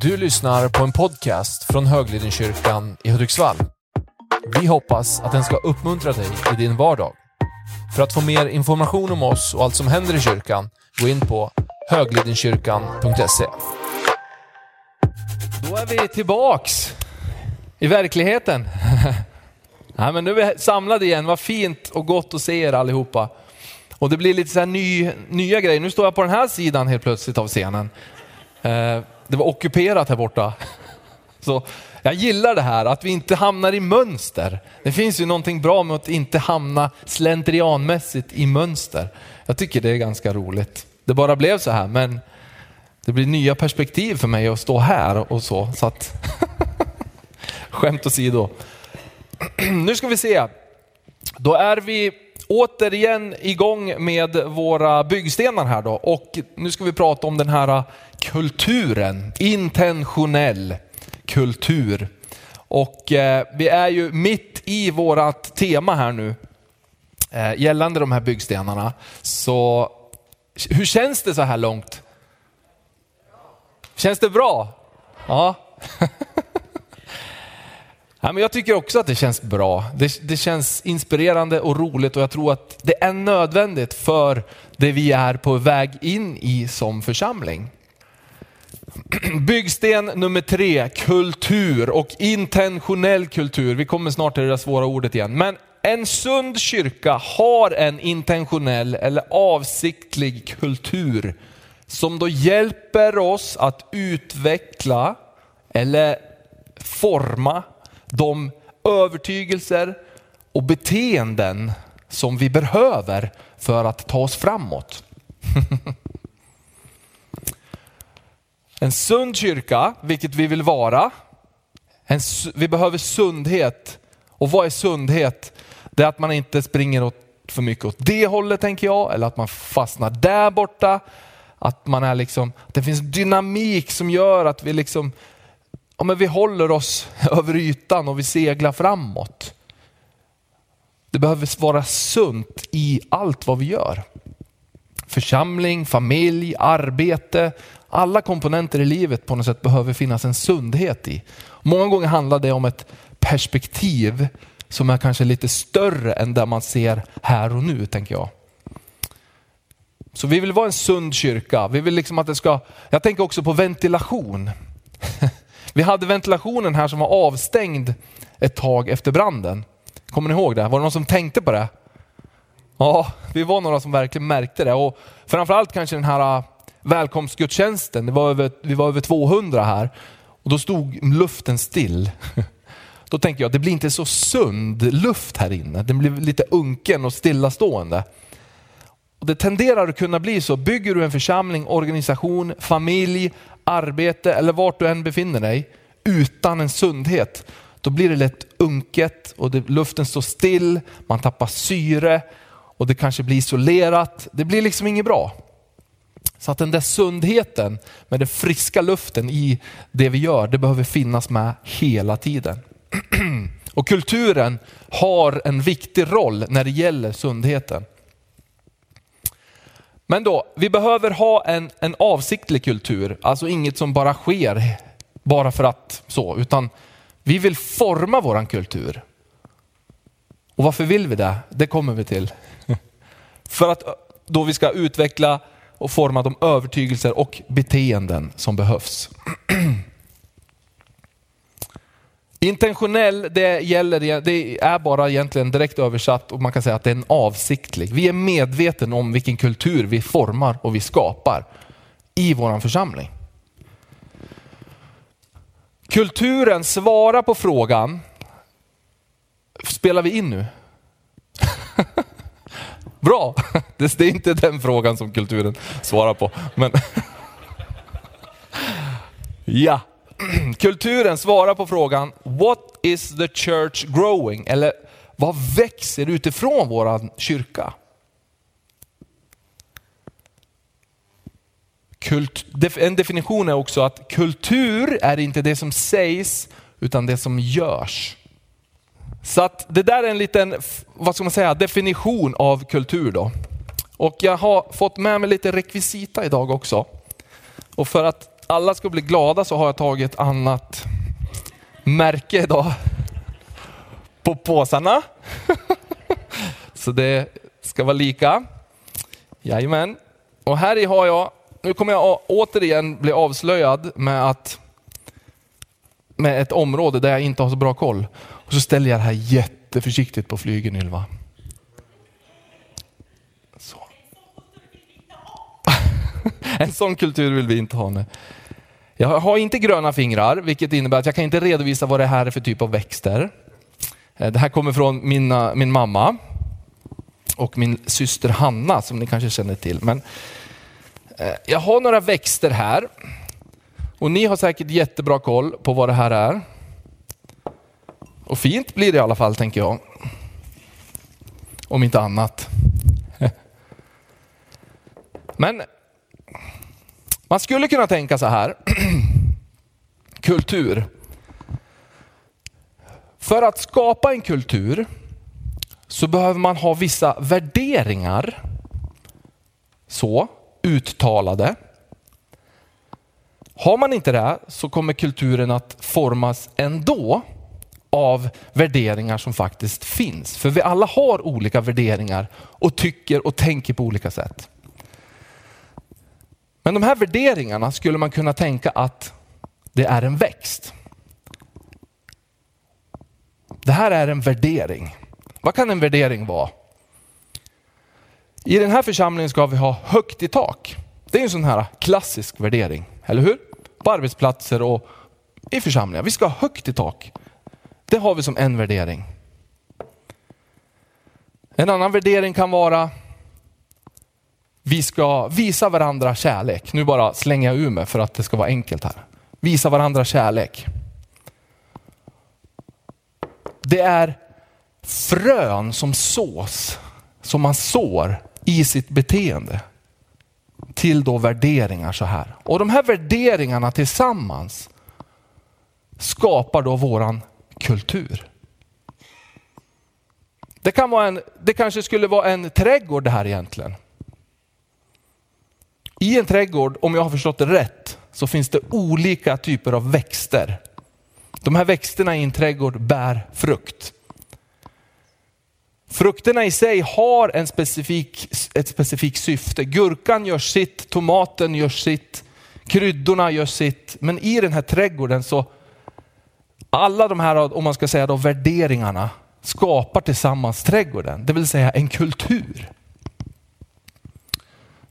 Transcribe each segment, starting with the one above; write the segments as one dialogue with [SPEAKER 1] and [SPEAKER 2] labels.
[SPEAKER 1] Du lyssnar på en podcast från Höglidenkyrkan i Hudiksvall. Vi hoppas att den ska uppmuntra dig i din vardag. För att få mer information om oss och allt som händer i kyrkan, gå in på höglidenkyrkan.se.
[SPEAKER 2] Då är vi tillbaks i verkligheten. ja, men nu är vi samlade igen, vad fint och gott att se er allihopa. Och det blir lite så ny, nya grejer. Nu står jag på den här sidan helt plötsligt av scenen. Uh, det var ockuperat här borta. Så jag gillar det här, att vi inte hamnar i mönster. Det finns ju någonting bra med att inte hamna slentrianmässigt i mönster. Jag tycker det är ganska roligt. Det bara blev så här, men det blir nya perspektiv för mig att stå här och så. så att Skämt åsido. nu ska vi se. Då är vi återigen igång med våra byggstenar här då och nu ska vi prata om den här kulturen, intentionell kultur. Och eh, vi är ju mitt i vårat tema här nu eh, gällande de här byggstenarna. Så hur känns det så här långt? Känns det bra? Ja. Ja, men jag tycker också att det känns bra. Det, det, känns inspirerande och roligt och jag tror att det är nödvändigt för det vi är på väg in i som församling. Byggsten nummer tre, kultur och intentionell kultur. Vi kommer snart till det där svåra ordet igen. Men en sund kyrka har en intentionell eller avsiktlig kultur som då hjälper oss att utveckla eller forma de övertygelser och beteenden som vi behöver för att ta oss framåt. en sund kyrka, vilket vi vill vara, en, vi behöver sundhet. Och vad är sundhet? Det är att man inte springer åt för mycket åt det hållet tänker jag, eller att man fastnar där borta. Att man är liksom, det finns dynamik som gör att vi liksom ja, men vi håller oss över ytan och vi seglar framåt. Det behöver vara sunt i allt vad vi gör. Församling, familj, arbete, alla komponenter i livet på något sätt behöver finnas en sundhet i. Många gånger handlar det om ett perspektiv som är kanske lite större än det man ser här och nu, tänker jag. Så vi vill vara en sund kyrka. Vi vill liksom att det ska, jag tänker också på ventilation. Vi hade ventilationen här som var avstängd ett tag efter branden. Kommer ni ihåg det? Var det någon som tänkte på det? Ja, vi var några som verkligen märkte det. Och framförallt kanske den här äh, välkomstgudstjänsten, det var över, vi var över 200 här. Och då stod luften still. Då tänker jag, det blir inte så sund luft här inne. Den blir lite unken och stillastående. Och det tenderar att kunna bli så. Bygger du en församling, organisation, familj, arbete eller vart du än befinner dig utan en sundhet, då blir det lätt unket och det, luften står still, man tappar syre och det kanske blir isolerat. Det blir liksom inget bra. Så att den där sundheten med den friska luften i det vi gör, det behöver finnas med hela tiden. Och kulturen har en viktig roll när det gäller sundheten. Men då, vi behöver ha en, en avsiktlig kultur, alltså inget som bara sker bara för att så, utan vi vill forma våran kultur. Och varför vill vi det? Det kommer vi till. För att då vi ska utveckla och forma de övertygelser och beteenden som behövs. Intentionell, det, gäller, det är bara egentligen direkt översatt och man kan säga att det är en avsiktlig. Vi är medvetna om vilken kultur vi formar och vi skapar i vår församling. Kulturen svarar på frågan, spelar vi in nu? Bra, det är inte den frågan som kulturen svarar på. Men ja, kulturen svarar på frågan What is the church growing? Eller vad växer utifrån våran kyrka? Kult, en definition är också att kultur är inte det som sägs utan det som görs. Så att det där är en liten, vad ska man säga, definition av kultur då. Och jag har fått med mig lite rekvisita idag också. Och för att alla ska bli glada så har jag tagit ett annat märke idag på påsarna. så det ska vara lika. Jajamän. Och här i har jag, nu kommer jag återigen bli avslöjad med att med ett område där jag inte har så bra koll. Och så ställer jag det här jätteförsiktigt på flygen Ylva. En sån kultur vill vi inte ha nu. Jag har inte gröna fingrar, vilket innebär att jag kan inte redovisa vad det här är för typ av växter. Eh, det här kommer från mina, min mamma och min syster Hanna som ni kanske känner till. Men eh, jag har några växter här och ni har säkert jättebra koll på vad det här är. Och fint blir det i alla fall tänker jag. Om inte annat. Men man skulle kunna tänka så här. kultur. För att skapa en kultur så behöver man ha vissa värderingar. Så, uttalade. Har man inte det så kommer kulturen att formas ändå av värderingar som faktiskt finns. För vi alla har olika värderingar och tycker och tänker på olika sätt. Men de här värderingarna skulle man kunna tänka att det är en växt. Det här är en värdering. Vad kan en värdering vara? I den här församlingen ska vi ha högt i tak. Det är en sån här klassisk värdering, eller hur? På arbetsplatser och i församlingar. Vi ska ha högt i tak. Det har vi som en värdering. En annan värdering kan vara vi ska visa varandra kärlek. Nu bara slänger jag ur mig för att det ska vara enkelt här. Visa varandra kärlek. Det är frön som sås, som man sår i sitt beteende till då värderingar så här. Och de här värderingarna tillsammans skapar då våran kultur. Det, kan vara en, det kanske skulle vara en trädgård det här egentligen. I en trädgård, om jag har förstått det rätt, så finns det olika typer av växter. De här växterna i en trädgård bär frukt. Frukterna i sig har en specifik, ett specifikt syfte. Gurkan gör sitt, tomaten gör sitt, kryddorna gör sitt. Men i den här trädgården så, alla de här, om man ska säga då, värderingarna skapar tillsammans trädgården, det vill säga en kultur.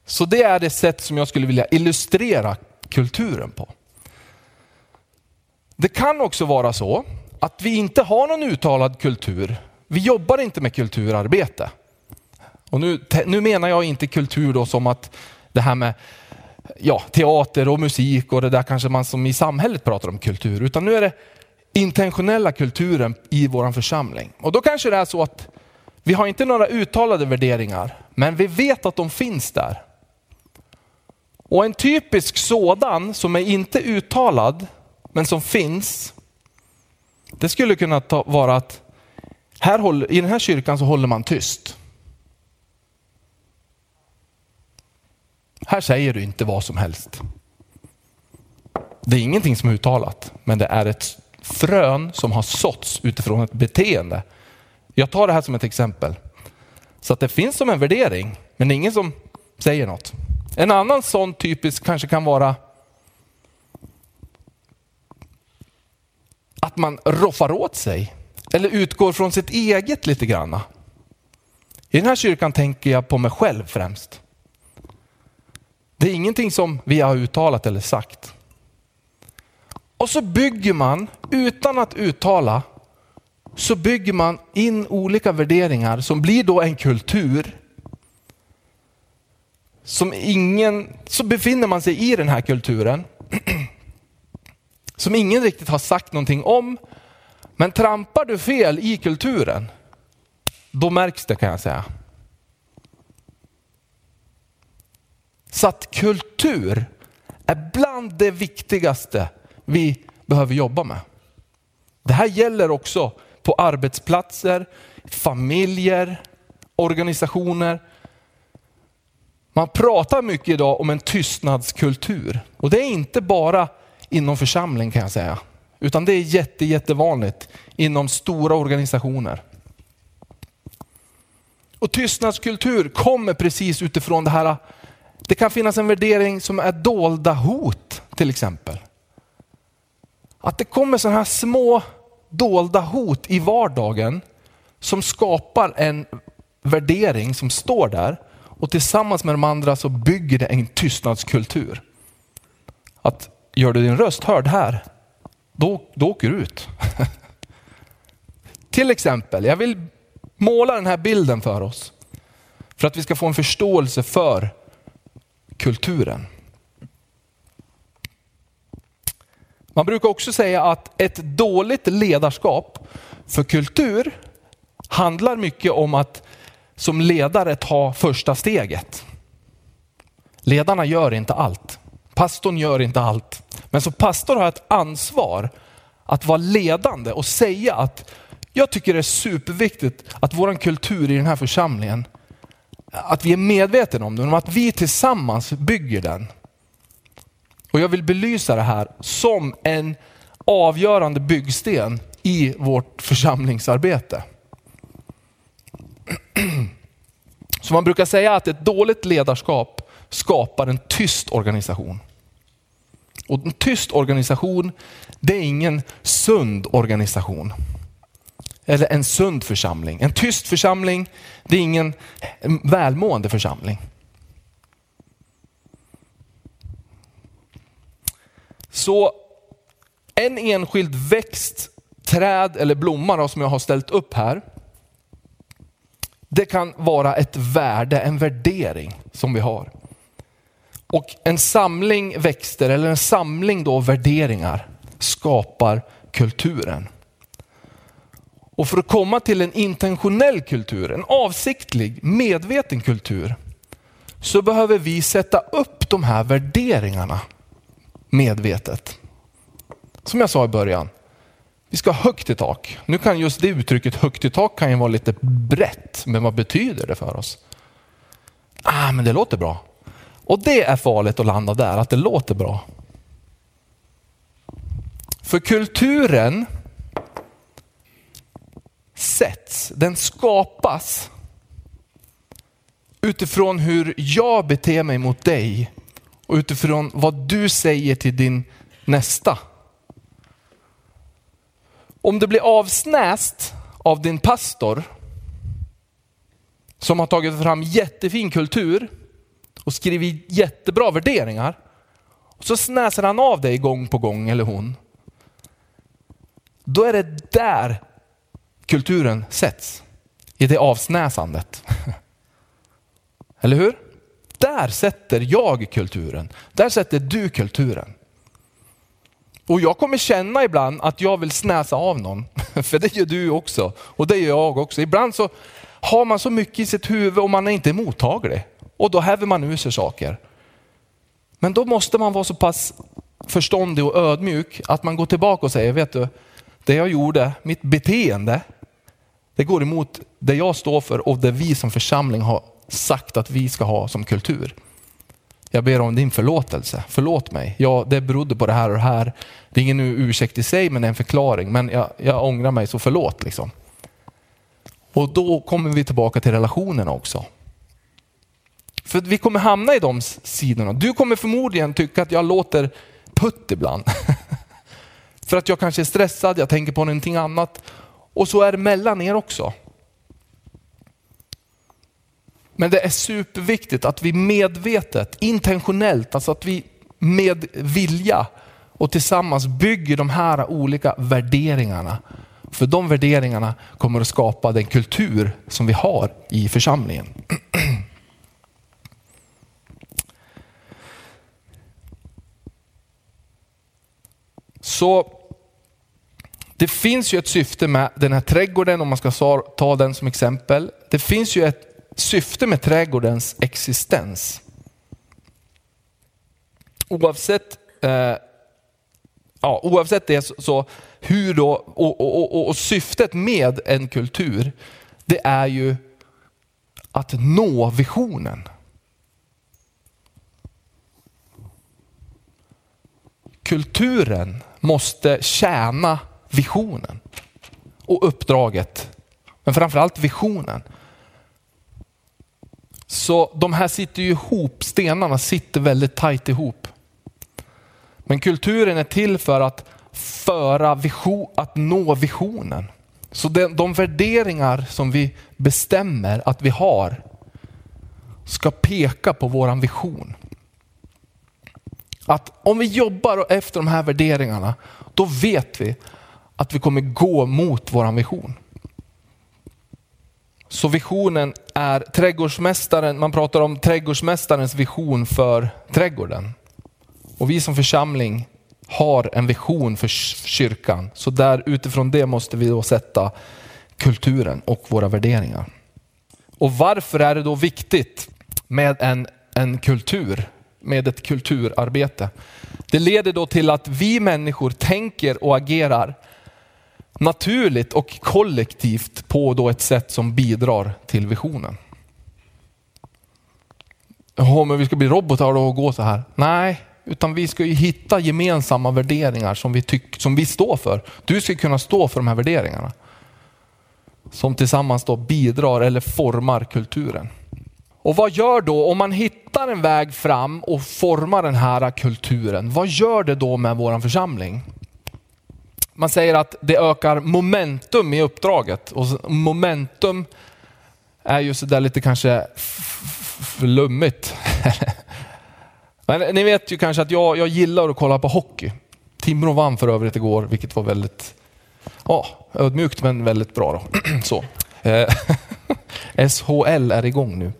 [SPEAKER 2] Så det är det sätt som jag skulle vilja illustrera kulturen på. Det kan också vara så att vi inte har någon uttalad kultur. Vi jobbar inte med kulturarbete. Och nu, nu menar jag inte kultur då som att det här med ja, teater och musik och det där kanske man som i samhället pratar om kultur, utan nu är det intentionella kulturen i vår församling. Och då kanske det är så att vi har inte några uttalade värderingar, men vi vet att de finns där. Och en typisk sådan som är inte uttalad men som finns, det skulle kunna ta, vara att här håller, i den här kyrkan så håller man tyst. Här säger du inte vad som helst. Det är ingenting som är uttalat, men det är ett frön som har såtts utifrån ett beteende. Jag tar det här som ett exempel. Så att det finns som en värdering, men det är ingen som säger något. En annan sån typisk kanske kan vara att man roffar åt sig eller utgår från sitt eget lite grann. I den här kyrkan tänker jag på mig själv främst. Det är ingenting som vi har uttalat eller sagt. Och så bygger man, utan att uttala, så bygger man in olika värderingar som blir då en kultur som ingen, så befinner man sig i den här kulturen som ingen riktigt har sagt någonting om. Men trampar du fel i kulturen, då märks det kan jag säga. Så att kultur är bland det viktigaste vi behöver jobba med. Det här gäller också på arbetsplatser, familjer, organisationer. Man pratar mycket idag om en tystnadskultur. Och det är inte bara inom församling kan jag säga. Utan det är jätte, jättevanligt inom stora organisationer. Och tystnadskultur kommer precis utifrån det här. Det kan finnas en värdering som är dolda hot till exempel. Att det kommer sådana här små dolda hot i vardagen som skapar en värdering som står där och tillsammans med de andra så bygger det en tystnadskultur. Att gör du din röst hörd här, då, då åker du ut. Till exempel, jag vill måla den här bilden för oss. För att vi ska få en förståelse för kulturen. Man brukar också säga att ett dåligt ledarskap för kultur handlar mycket om att som ledare ta första steget. Ledarna gör inte allt. Pastorn gör inte allt. Men som pastor har jag ett ansvar att vara ledande och säga att jag tycker det är superviktigt att vår kultur i den här församlingen, att vi är medvetna om den, och att vi tillsammans bygger den. Och jag vill belysa det här som en avgörande byggsten i vårt församlingsarbete. Så man brukar säga att ett dåligt ledarskap skapar en tyst organisation. Och en tyst organisation, det är ingen sund organisation. Eller en sund församling. En tyst församling, det är ingen välmående församling. Så en enskild växt, träd eller blomma som jag har ställt upp här. Det kan vara ett värde, en värdering som vi har. Och en samling växter eller en samling då värderingar skapar kulturen. Och för att komma till en intentionell kultur, en avsiktlig, medveten kultur, så behöver vi sätta upp de här värderingarna medvetet. Som jag sa i början, vi ska ha högt i tak. Nu kan just det uttrycket högt i tak kan ju vara lite brett, men vad betyder det för oss? Ah, men det låter bra. Och det är farligt att landa där, att det låter bra. För kulturen sätts, den skapas utifrån hur jag beter mig mot dig och utifrån vad du säger till din nästa. Om du blir avsnäst av din pastor som har tagit fram jättefin kultur och skrivit jättebra värderingar. Och så snäser han av dig gång på gång, eller hon. Då är det där kulturen sätts. I det avsnäsandet. Eller hur? Där sätter jag kulturen. Där sätter du kulturen. Och jag kommer känna ibland att jag vill snäsa av någon. För det gör du också. Och det gör jag också. Ibland så har man så mycket i sitt huvud och man är inte mottaglig. Och då häver man ur sig saker. Men då måste man vara så pass förståndig och ödmjuk att man går tillbaka och säger, vet du, det jag gjorde, mitt beteende, det går emot det jag står för och det vi som församling har sagt att vi ska ha som kultur. Jag ber om din förlåtelse. Förlåt mig. Ja, det berodde på det här och det här. Det är ingen ursäkt i sig, men det är en förklaring. Men jag, jag ångrar mig, så förlåt. Liksom. Och då kommer vi tillbaka till relationerna också. För vi kommer hamna i de sidorna. Du kommer förmodligen tycka att jag låter putt ibland. För att jag kanske är stressad, jag tänker på någonting annat. Och så är det mellan er också. Men det är superviktigt att vi medvetet, intentionellt, alltså att vi med vilja och tillsammans bygger de här olika värderingarna. För de värderingarna kommer att skapa den kultur som vi har i församlingen. Så det finns ju ett syfte med den här trädgården, om man ska ta den som exempel. Det finns ju ett syfte med trädgårdens existens. Oavsett, eh, ja, oavsett det, så, så hur då, och, och, och, och syftet med en kultur, det är ju att nå visionen. Kulturen måste tjäna visionen och uppdraget. Men framförallt visionen. Så de här sitter ju ihop, stenarna sitter väldigt tajt ihop. Men kulturen är till för att föra vision, att nå visionen. Så de, de värderingar som vi bestämmer att vi har ska peka på våran vision. Att om vi jobbar efter de här värderingarna, då vet vi att vi kommer gå mot våran vision. Så visionen är trädgårdsmästaren, man pratar om trädgårdsmästarens vision för trädgården. Och vi som församling har en vision för kyrkan. Så där utifrån det måste vi då sätta kulturen och våra värderingar. Och varför är det då viktigt med en, en kultur, med ett kulturarbete? Det leder då till att vi människor tänker och agerar naturligt och kollektivt på då ett sätt som bidrar till visionen. Ja, men vi ska bli robotar och gå så här. Nej, utan vi ska ju hitta gemensamma värderingar som vi, tyck, som vi står för. Du ska kunna stå för de här värderingarna. Som tillsammans då bidrar eller formar kulturen. Och vad gör då, om man hittar en väg fram och formar den här kulturen, vad gör det då med vår församling? Man säger att det ökar momentum i uppdraget och momentum är ju sådär lite kanske flummigt. Men ni vet ju kanske att jag, jag gillar att kolla på hockey. Timrå vann för övrigt igår, vilket var väldigt ja, ödmjukt men väldigt bra. Då. Så. Eh, SHL är igång nu.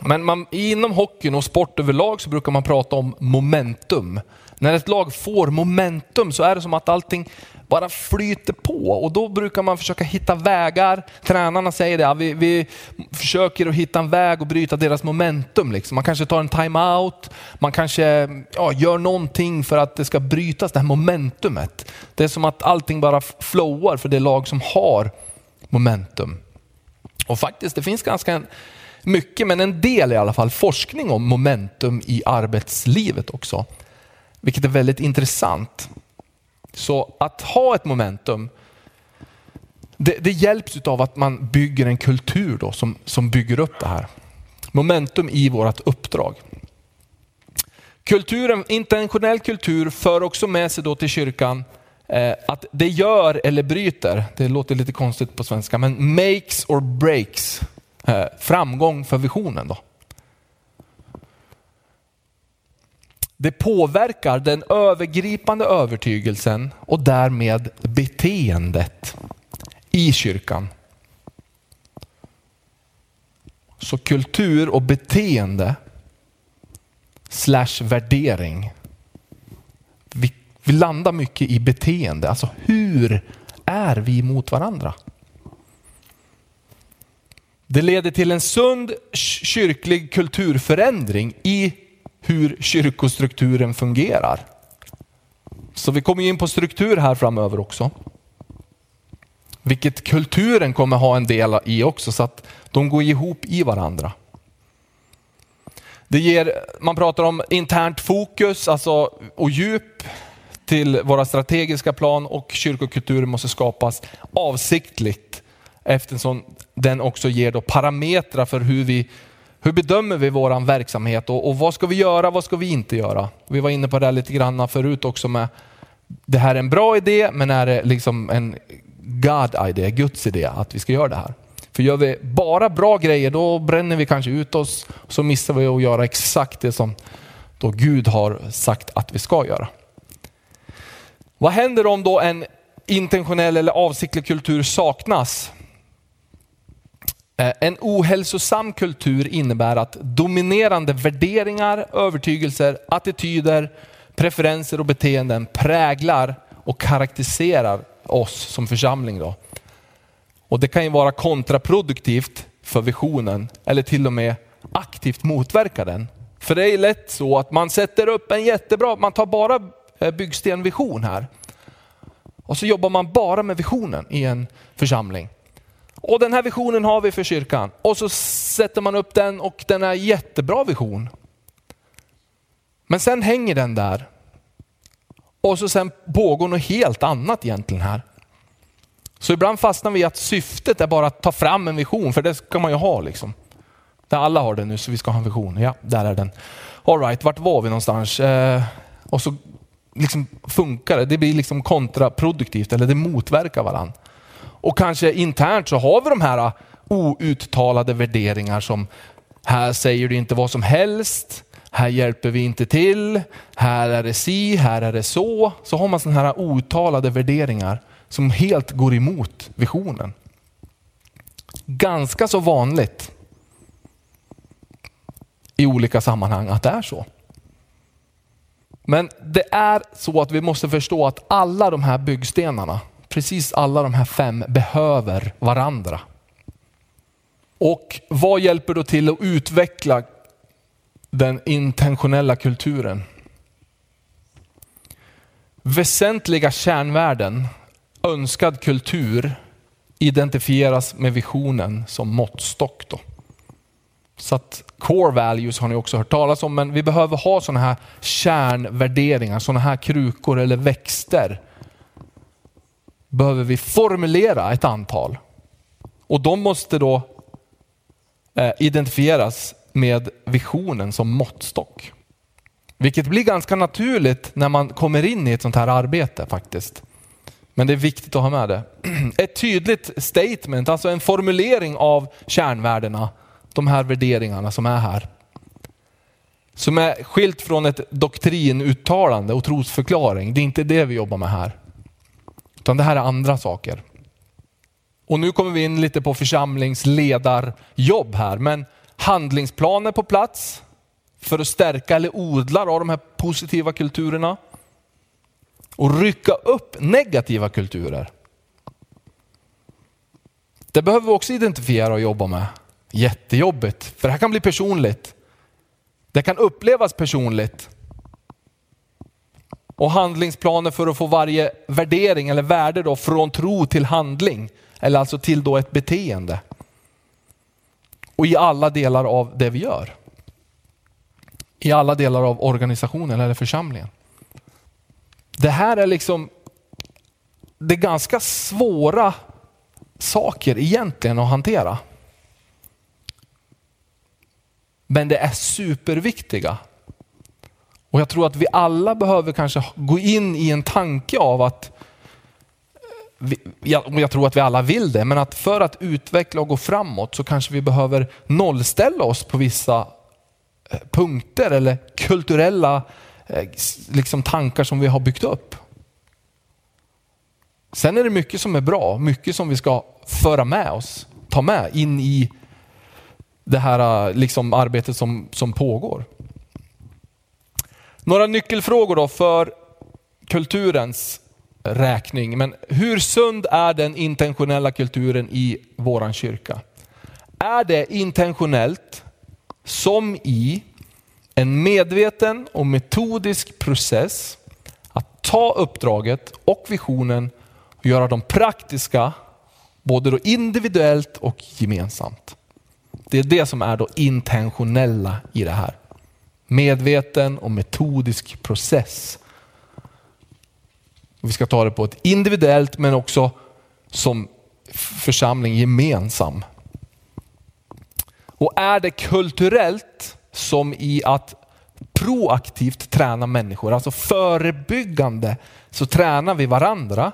[SPEAKER 2] Men man, inom hockeyn och sport överlag så brukar man prata om momentum. När ett lag får momentum så är det som att allting bara flyter på och då brukar man försöka hitta vägar. Tränarna säger det, ja, vi, vi försöker att hitta en väg och bryta deras momentum. Liksom. Man kanske tar en timeout, man kanske ja, gör någonting för att det ska brytas, det här momentumet. Det är som att allting bara flowar för det lag som har momentum. Och faktiskt, det finns ganska mycket, men en del i alla fall, forskning om momentum i arbetslivet också. Vilket är väldigt intressant. Så att ha ett momentum, det, det hjälps av att man bygger en kultur då som, som bygger upp det här. Momentum i vårt uppdrag. Kulturen, intentionell kultur för också med sig då till kyrkan eh, att det gör eller bryter, det låter lite konstigt på svenska, men makes or breaks eh, framgång för visionen. Då. Det påverkar den övergripande övertygelsen och därmed beteendet i kyrkan. Så kultur och beteende slash värdering. Vi, vi landar mycket i beteende, alltså hur är vi mot varandra? Det leder till en sund kyrklig kulturförändring i hur kyrkostrukturen fungerar. Så vi kommer in på struktur här framöver också. Vilket kulturen kommer ha en del i också så att de går ihop i varandra. Det ger, man pratar om internt fokus alltså, och djup till våra strategiska plan och kyrkokulturen måste skapas avsiktligt eftersom den också ger då parametrar för hur vi hur bedömer vi vår verksamhet och, och, vad ska vi göra, vad ska vi inte göra? Vi var inne på det lite grann förut också med det här är en bra idé, men är det liksom en God idé, Guds idé att vi ska göra det här? För gör vi bara bra grejer, då bränner vi kanske ut oss, så missar vi att göra exakt det som då Gud har sagt att vi ska göra. Vad händer om då en intentionell eller avsiktlig kultur saknas? Eh, en ohälsosam kultur innebär att dominerande värderingar, övertygelser, attityder, preferenser och beteenden präglar och karaktäriserar oss som församling. Då. Och Det kan ju vara kontraproduktivt för visionen eller till och med aktivt motverka den. För det är lätt så att man sätter upp en jättebra, man tar bara eh, byggsten vision här. Och så jobbar man bara med visionen i en församling. Och den här visionen har vi för kyrkan. Och så sätter man upp den och den är jättebra vision. Men sen hänger den där. Och så sen pågår något helt annat egentligen här. Så ibland fastnar vi i att syftet är bara att ta fram en vision, för det ska man ju ha. liksom. Där alla har det nu, så vi ska ha en vision. Ja, där är den. All right, vart var vi någonstans? Eh, och så liksom funkar det. Det blir liksom kontraproduktivt, eller det motverkar varandra. Och kanske internt så har vi de här ah, outtalade värderingar som här säger du inte vad som helst, här hjälper vi inte till, här är det si, här är det så. Så har man sådana här ah, outtalade värderingar som helt går emot visionen. Ganska så vanligt i olika sammanhang att det är så. Men det är så att vi måste förstå att alla de här byggstenarna, precis alla de här fem behöver varandra. Och vad hjälper då till att utveckla den intentionella kulturen? Väsentliga kärnvärden, önskad kultur identifieras med visionen som måttstock. Då. Så att core values har ni också hört talas om, men vi behöver ha sådana här kärnvärderingar, sådana här krukor eller växter. Behöver vi formulera ett antal. Och de måste då eh, identifieras med visionen som måttstock. Vilket blir ganska naturligt när man kommer in i ett sånt här arbete faktiskt. Men det är viktigt att ha med det. Ett tydligt statement, alltså en formulering av kärnvärdena de här värderingarna som är här. Som är skilt från ett doktrinuttalande och trosförklaring. Det är inte det vi jobbar med här. Utan det här är andra saker. Och nu kommer vi in lite på församlingsledarjobb här. Men handlingsplaner på plats för att stärka eller odla de här positiva kulturerna. Och rycka upp negativa kulturer. Det behöver vi också identifiera och jobba med. Jättejobbigt, för det här kan bli personligt. Det kan upplevas personligt. Och handlingsplaner för att få varje värdering eller värde då från tro till handling. Eller alltså till då ett beteende. Och i alla delar av det vi gör. I alla delar av organisationen eller församlingen. Det här är liksom det är ganska svåra saker egentligen att hantera. Men det är superviktiga. Och jag tror att vi alla behöver kanske gå in i en tanke av att, och jag tror att vi alla vill det, men att för att utveckla och gå framåt så kanske vi behöver nollställa oss på vissa eh, punkter eller kulturella eh, liksom, tankar som vi har byggt upp. Sen är det mycket som är bra, mycket som vi ska föra med oss, ta med in i det här eh, liksom, arbetet som, som pågår. Några nyckelfrågor då för kulturens räkning. Men hur sund är den intentionella kulturen i våran kyrka? Är det intentionellt som i en medveten och metodisk process att ta uppdraget och visionen och göra dem praktiska, både då individuellt och gemensamt. Det är det som är då intentionella i det här. Medveten och metodisk process. Vi ska ta det på ett individuellt men också som församling gemensam. Och är det kulturellt som i att proaktivt träna människor, alltså förebyggande så tränar vi varandra.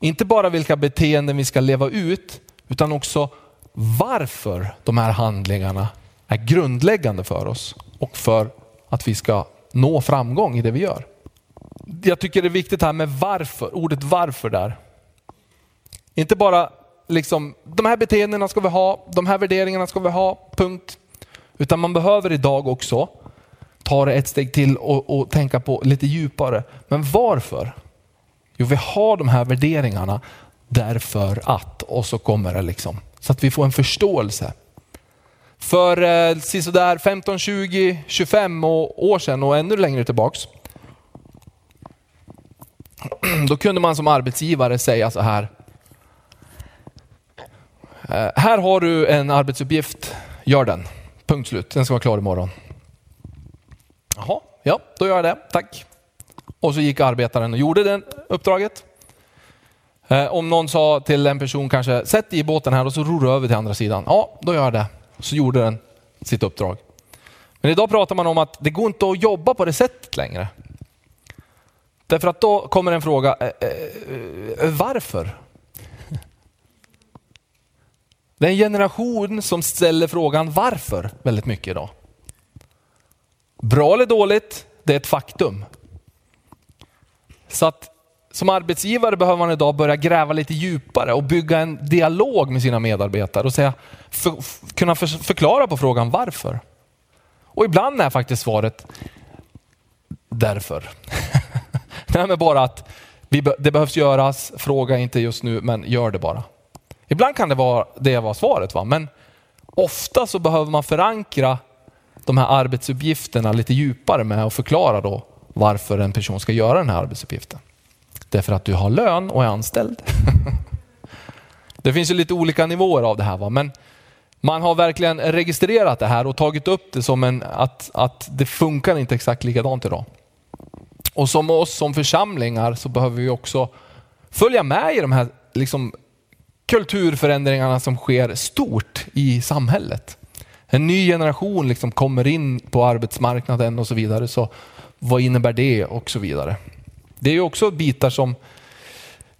[SPEAKER 2] Inte bara vilka beteenden vi ska leva ut utan också varför de här handlingarna är grundläggande för oss och för att vi ska nå framgång i det vi gör. Jag tycker det är viktigt här med varför, ordet varför där. Inte bara liksom, de här beteendena ska vi ha, de här värderingarna ska vi ha, punkt. Utan man behöver idag också ta det ett steg till och, och tänka på lite djupare. Men varför? Jo, vi har de här värderingarna därför att, och så kommer det liksom. Så att vi får en förståelse. För eh, sådär 15, 20, 25 år sedan och ännu längre tillbaks. Då kunde man som arbetsgivare säga så här. Eh, här har du en arbetsuppgift, gör den. Punkt slut, den ska vara klar imorgon. Jaha, ja, då gör jag det. Tack. Och så gick arbetaren och gjorde det uppdraget. Eh, om någon sa till en person kanske, sätt dig i båten här och så ror du över till andra sidan. Ja, då gör jag det. Så gjorde den sitt uppdrag. Men idag pratar man om att det går inte att jobba på det sättet längre. Därför att då kommer en fråga, eh, eh, eh varför? Det är en generation som ställer frågan varför väldigt mycket idag. Bra eller dåligt, det är ett faktum. Så att som arbetsgivare behöver man idag börja gräva lite djupare och bygga en dialog med sina medarbetare och säga, för, kunna för, förklara på frågan varför. Och ibland är faktiskt svaret därför. Nej, men bara att vi, det behövs göras, fråga inte just nu, men gör det bara. Ibland kan det vara det vara svaret, va? men ofta så behöver man förankra de här arbetsuppgifterna lite djupare med att förklara då varför en person ska göra den här arbetsuppgiften. Därför att du har lön och är anställd. det finns ju lite olika nivåer av det här, va? men man har verkligen registrerat det här och tagit upp det som en, att, att det funkar inte exakt likadant idag. Och som oss som församlingar så behöver vi också följa med i de här liksom, kulturförändringarna som sker stort i samhället. En ny generation liksom kommer in på arbetsmarknaden och så vidare. Så vad innebär det och så vidare. Det är ju också bitar som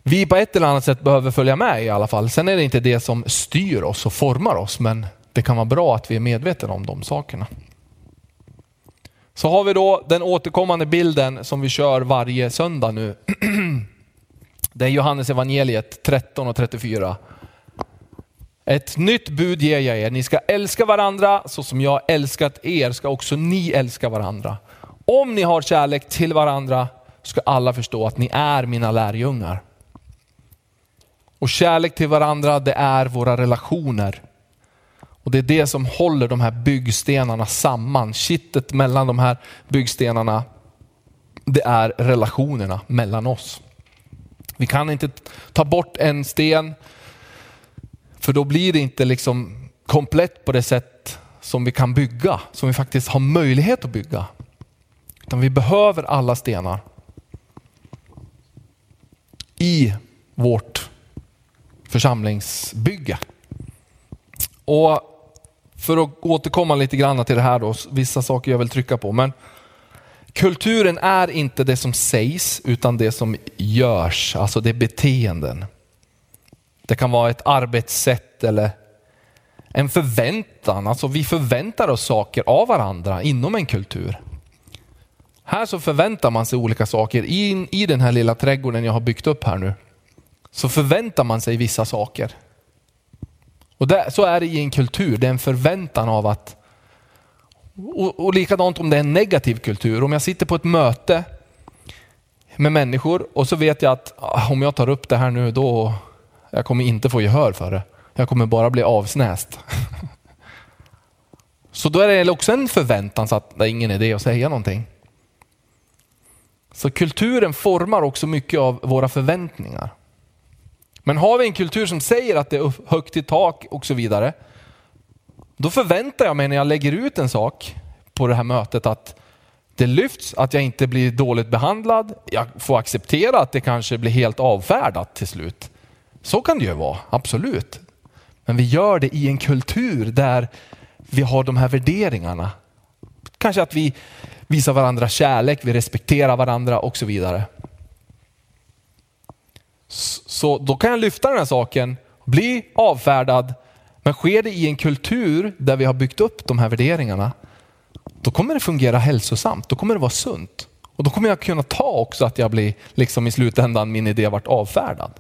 [SPEAKER 2] vi på ett eller annat sätt behöver följa med i alla fall. Sen är det inte det som styr oss och formar oss, men det kan vara bra att vi är medvetna om de sakerna. Så har vi då den återkommande bilden som vi kör varje söndag nu. Det är Johannes evangeliet 13 och 34. Ett nytt bud ger jag er. Ni ska älska varandra så som jag älskat er ska också ni älska varandra. Om ni har kärlek till varandra ska alla förstå att ni är mina lärjungar. Och kärlek till varandra, det är våra relationer. Och det är det som håller de här byggstenarna samman. Kittet mellan de här byggstenarna, det är relationerna mellan oss. Vi kan inte ta bort en sten, för då blir det inte liksom komplett på det sätt som vi kan bygga, som vi faktiskt har möjlighet att bygga. Utan vi behöver alla stenar i vårt församlingsbygge. Och för att återkomma lite grann till det här då, vissa saker jag vill trycka på. Men kulturen är inte det som sägs utan det som görs, alltså det är beteenden. Det kan vara ett arbetssätt eller en förväntan, alltså vi förväntar oss saker av varandra inom en kultur. Här så förväntar man sig olika saker. In, I den här lilla trädgården jag har byggt upp här nu så förväntar man sig vissa saker. Och det, så är det i en kultur, det är en förväntan av att och, och likadant om det är en negativ kultur. Om jag sitter på ett möte med människor och så vet jag att ah, om jag tar upp det här nu då jag kommer inte få gehör för det. Jag kommer bara bli avsnäst. Så då är det också en förväntan så att det är ingen idé att säga någonting. Så kulturen formar också mycket av våra förväntningar. Men har vi en kultur som säger att det är högt i tak och så vidare, då förväntar jag mig när jag lägger ut en sak på det här mötet att det lyfts, att jag inte blir dåligt behandlad. Jag får acceptera att det kanske blir helt avfärdat till slut. Så kan det ju vara, absolut. Men vi gör det i en kultur där vi har de här värderingarna. Kanske att vi visar varandra kärlek, vi respekterar varandra och så vidare. Så då kan jag lyfta den här saken, bli avfärdad, men sker det i en kultur där vi har byggt upp de här värderingarna, då kommer det fungera hälsosamt, då kommer det vara sunt. Och då kommer jag kunna ta också att jag blir, liksom i slutändan, min idé varit avfärdad.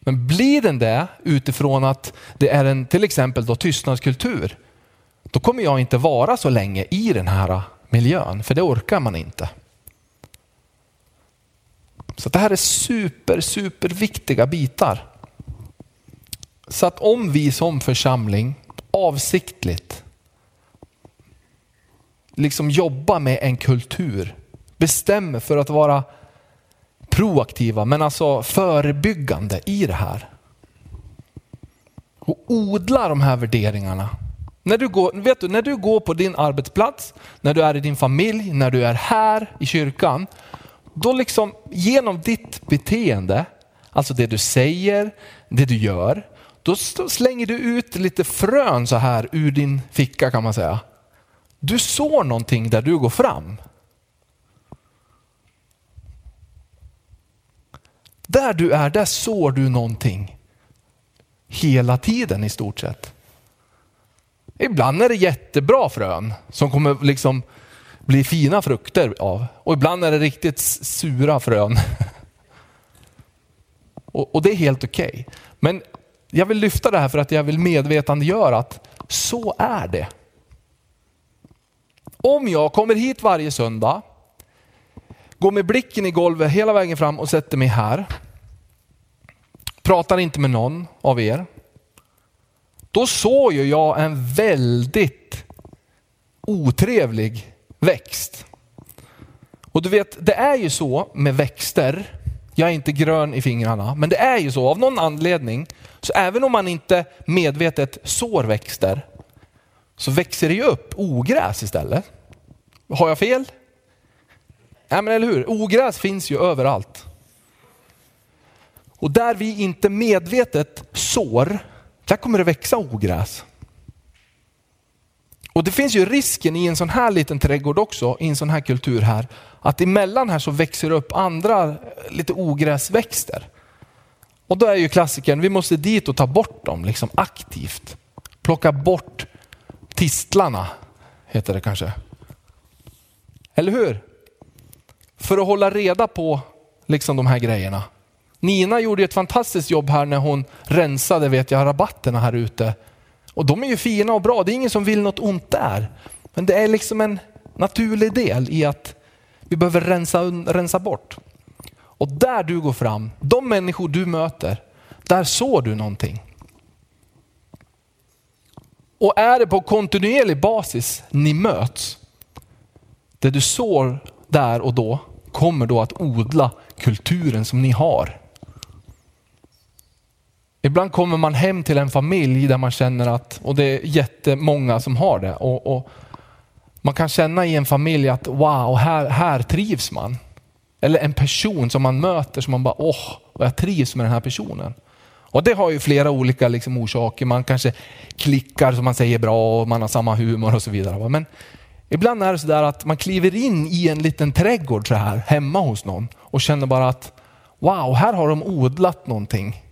[SPEAKER 2] Men blir den det utifrån att det är en till exempel då tystnadskultur, då kommer jag inte vara så länge i den här miljön, för det orkar man inte. Så det här är super, super viktiga bitar. Så att om vi som församling avsiktligt liksom jobbar med en kultur, bestämmer för att vara proaktiva men alltså förebyggande i det här. Och odla de här värderingarna när du, går, vet du, när du går på din arbetsplats, när du är i din familj, när du är här i kyrkan, då liksom genom ditt beteende, alltså det du säger, det du gör, då slänger du ut lite frön så här ur din ficka kan man säga. Du sår någonting där du går fram. Där du är, där sår du någonting. Hela tiden i stort sett. Ibland är det jättebra frön som kommer liksom bli fina frukter av. Och ibland är det riktigt sura frön. och, och, det är helt okej. Okay. Men jag vill lyfta det här för att jag vill medvetandegöra att så är det. Om jag kommer hit varje söndag, går med blicken i golvet hela vägen fram och sätter mig här, pratar inte med någon av er, då såg ju jag en väldigt otrevlig växt. Och du vet, det är ju så med växter, jag är inte grön i fingrarna, men det är ju så av någon anledning, så även om man inte medvetet sår växter, så växer det ju upp ogräs istället. Har jag fel? Ja, men eller hur? Ogräs finns ju överallt. Och där vi inte medvetet sår, där kommer det växa ogräs. Och det finns ju risken i en sån här liten trädgård också, i en sån här kultur här, att emellan här så växer upp andra eh, lite ogräsväxter. Och då är ju klassikern, vi måste dit och ta bort dem liksom aktivt. Plocka bort tistlarna, heter det kanske. Eller hur? För att hålla reda på liksom de här grejerna. Nina gjorde ett fantastiskt jobb här när hon rensade vet jag, rabatterna här ute. Och de är ju fina och bra, det är ingen som vill något ont där. Men det är liksom en naturlig del i att vi behöver rensa, rensa bort. Och där du går fram, de människor du möter, där såg du någonting. Och är det på kontinuerlig basis ni möts, det du sår där och då kommer då att odla kulturen som ni har. Ibland kommer man hem till en familj där man känner att, och det är jättemånga som har det, och, och man kan känna i en familj att wow, här, här trivs man. Eller en person som man möter som man bara, åh, vad jag trivs med den här personen. Och det har ju flera olika liksom, orsaker. Man kanske klickar som man säger bra och man har samma humor och så vidare. Men ibland är det sådär att man kliver in i en liten trädgård så här hemma hos någon och känner bara att wow, här har de odlat någonting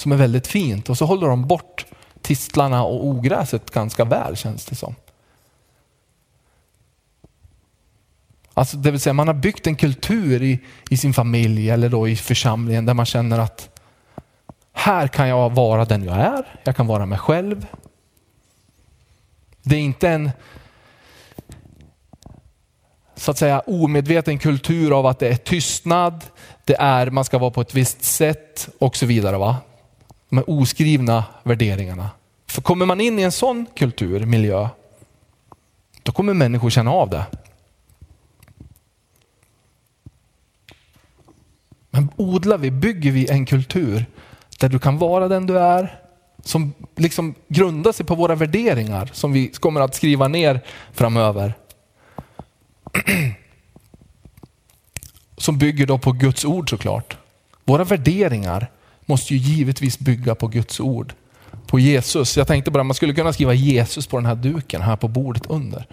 [SPEAKER 2] som är väldigt fint och så håller de bort tistlarna och ogräset ganska väl känns det som. Alltså, det vill säga man har byggt en kultur i, i sin familj eller då i församlingen där man känner att här kan jag vara den jag är, jag kan vara mig själv. Det är inte en så att säga omedveten kultur av att det är tystnad, det är man ska vara på ett visst sätt och så vidare. Va? De här oskrivna värderingarna. För kommer man in i en sån kultur, miljö, då kommer människor känna av det. Men odlar vi, bygger vi en kultur där du kan vara den du är, som liksom grundar sig på våra värderingar som vi kommer att skriva ner framöver. Som bygger då på Guds ord såklart. Våra värderingar måste ju givetvis bygga på Guds ord. På Jesus. Jag tänkte bara man skulle kunna skriva Jesus på den här duken här på bordet under.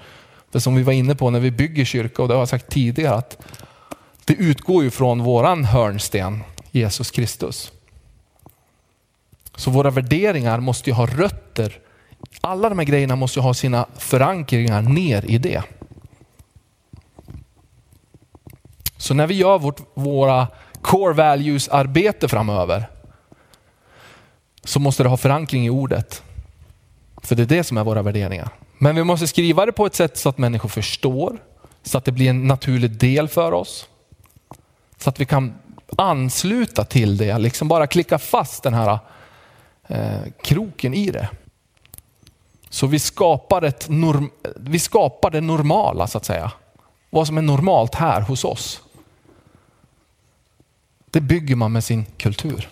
[SPEAKER 2] För som vi var inne på när vi bygger kyrka och det har jag sagt tidigare att det utgår ju från våran hörnsten, Jesus Kristus. Så våra värderingar måste ju ha rötter. Alla de här grejerna måste ju ha sina förankringar ner i det. Så när vi gör vårt, våra core values arbete framöver så måste det ha förankring i ordet. För det är det som är våra värderingar. Men vi måste skriva det på ett sätt så att människor förstår, så att det blir en naturlig del för oss. Så att vi kan ansluta till det, liksom bara klicka fast den här eh, kroken i det. Så vi skapar, ett norm, vi skapar det normala så att säga. Vad som är normalt här hos oss. Det bygger man med sin kultur.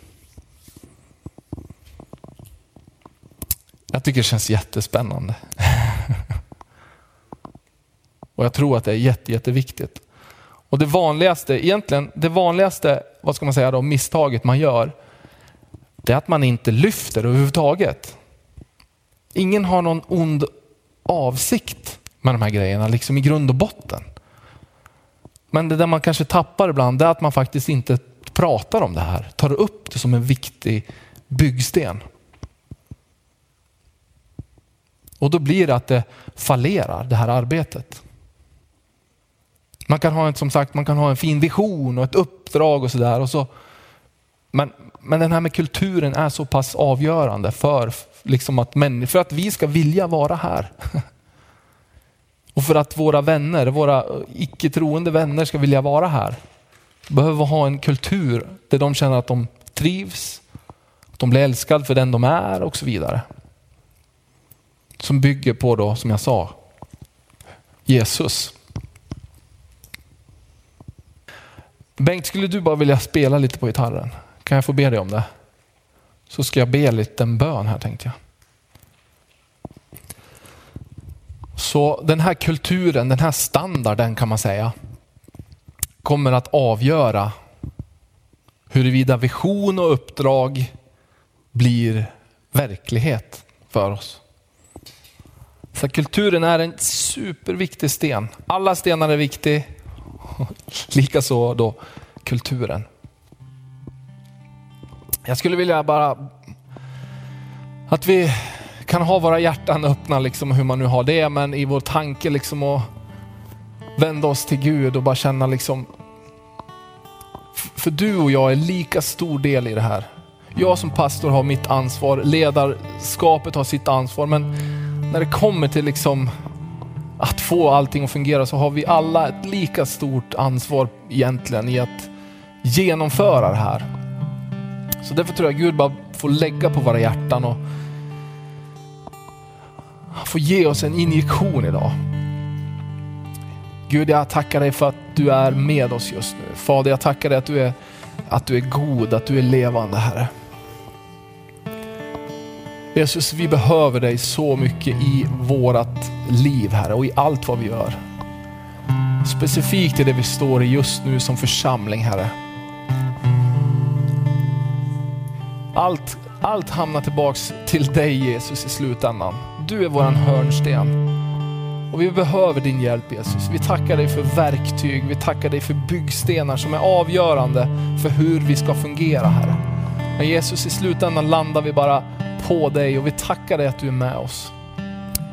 [SPEAKER 2] Jag tycker det känns jättespännande. Och jag tror att det är jätte, jätteviktigt. Och det vanligaste, egentligen, det vanligaste, vad ska man säga då, misstaget man gör, det är att man inte lyfter överhuvudtaget. Ingen har någon ond avsikt med de här grejerna, liksom i grund och botten. Men det där man kanske tappar ibland, det är att man faktiskt inte pratar om det här, tar upp det som en viktig byggsten. Och då blir det att det fallerar, det här arbetet. Man kan ha en, som sagt, man kan ha en fin vision och ett uppdrag och sådär. Så, men, men den här med kulturen är så pass avgörande för, liksom att, för att vi ska vilja vara här. Och för att våra vänner, våra icke troende vänner ska vilja vara här. Behöver vi ha en kultur där de känner att de trivs, att de blir älskade för den de är och så vidare. Som bygger på då, som jag sa, Jesus. Bengt, skulle du bara vilja spela lite på gitarren? Kan jag få be dig om det? Så ska jag be lite en bön här tänkte jag. Så den här kulturen, den här standarden kan man säga, kommer att avgöra huruvida vision och uppdrag blir verklighet för oss. Så kulturen är en superviktig sten. Alla stenar är viktiga, likaså då kulturen. Jag skulle vilja bara att vi kan ha våra hjärtan öppna, liksom, hur man nu har det, men i vår tanke liksom att vända oss till Gud och bara känna liksom, för du och jag är lika stor del i det här. Jag som pastor har mitt ansvar, ledarskapet har sitt ansvar, men när det kommer till liksom att få allting att fungera så har vi alla ett lika stort ansvar egentligen i att genomföra det här. Så därför tror jag Gud bara får lägga på våra hjärtan och han får ge oss en injektion idag. Gud, jag tackar dig för att du är med oss just nu. Fader, jag tackar dig att du är, att du är god, att du är levande, Herre. Jesus, vi behöver dig så mycket i vårat liv, Herre, och i allt vad vi gör. Specifikt i det vi står i just nu som församling, Herre. Allt, allt hamnar tillbaks till dig Jesus i slutändan. Du är våran hörnsten. Och vi behöver din hjälp Jesus. Vi tackar dig för verktyg, vi tackar dig för byggstenar som är avgörande för hur vi ska fungera Herre. Men Jesus, i slutändan landar vi bara på dig och vi tackar dig att du är med oss.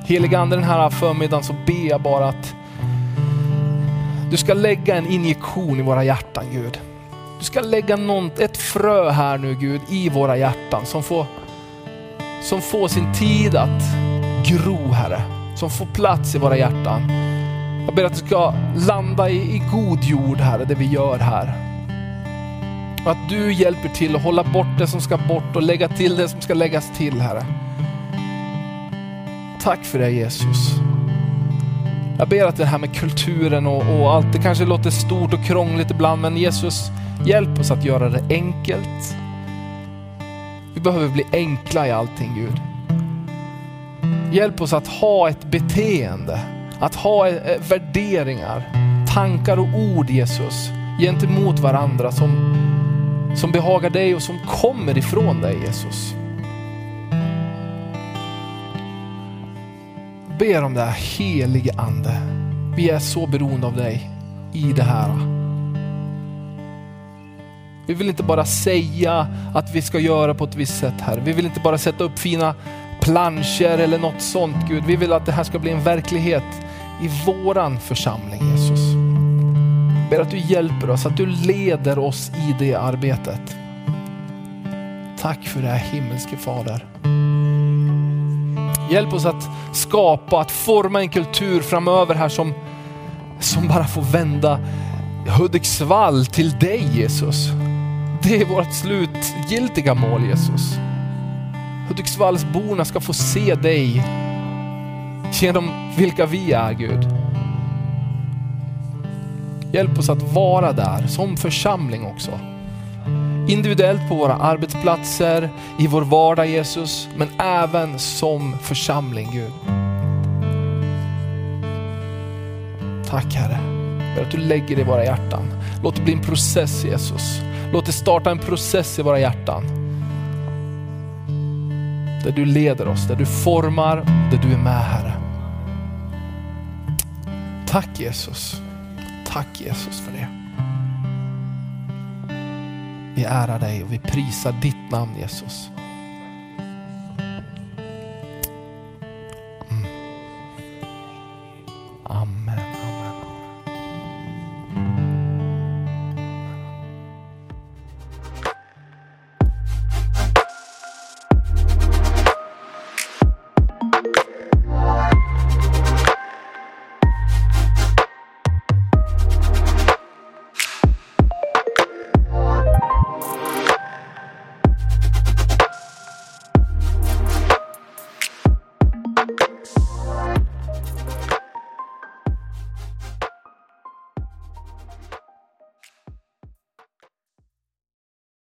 [SPEAKER 2] Helige Ande, den här förmiddagen så ber jag bara att du ska lägga en injektion i våra hjärtan Gud. Du ska lägga något, ett frö här nu Gud i våra hjärtan som får, som får sin tid att gro Herre. Som får plats i våra hjärtan. Jag ber att du ska landa i, i god jord Herre, det vi gör här. Och att du hjälper till att hålla bort det som ska bort och lägga till det som ska läggas till Herre. Tack för det Jesus. Jag ber att det här med kulturen och, och allt, det kanske låter stort och krångligt ibland, men Jesus, hjälp oss att göra det enkelt. Vi behöver bli enkla i allting Gud. Hjälp oss att ha ett beteende, att ha eh, eh, värderingar, tankar och ord Jesus gentemot varandra som, som behagar dig och som kommer ifrån dig Jesus. ber om det här helige Ande. Vi är så beroende av dig i det här. Vi vill inte bara säga att vi ska göra på ett visst sätt här. Vi vill inte bara sätta upp fina planscher eller något sånt Gud. Vi vill att det här ska bli en verklighet i våran församling Jesus. Ber att du hjälper oss, att du leder oss i det arbetet. Tack för det här himmelske Fader. Hjälp oss att skapa, att forma en kultur framöver här som, som bara får vända Hudiksvall till dig Jesus. Det är vårt slutgiltiga mål Jesus. Hudiksvallsborna ska få se dig genom vilka vi är Gud. Hjälp oss att vara där som församling också. Individuellt på våra arbetsplatser, i vår vardag Jesus, men även som församling Gud. Tack Herre, för att du lägger det i våra hjärtan. Låt det bli en process Jesus. Låt det starta en process i våra hjärtan. Där du leder oss, där du formar, där du är med Herre. Tack Jesus. Tack Jesus för det. Vi ärar dig och vi prisar ditt namn Jesus.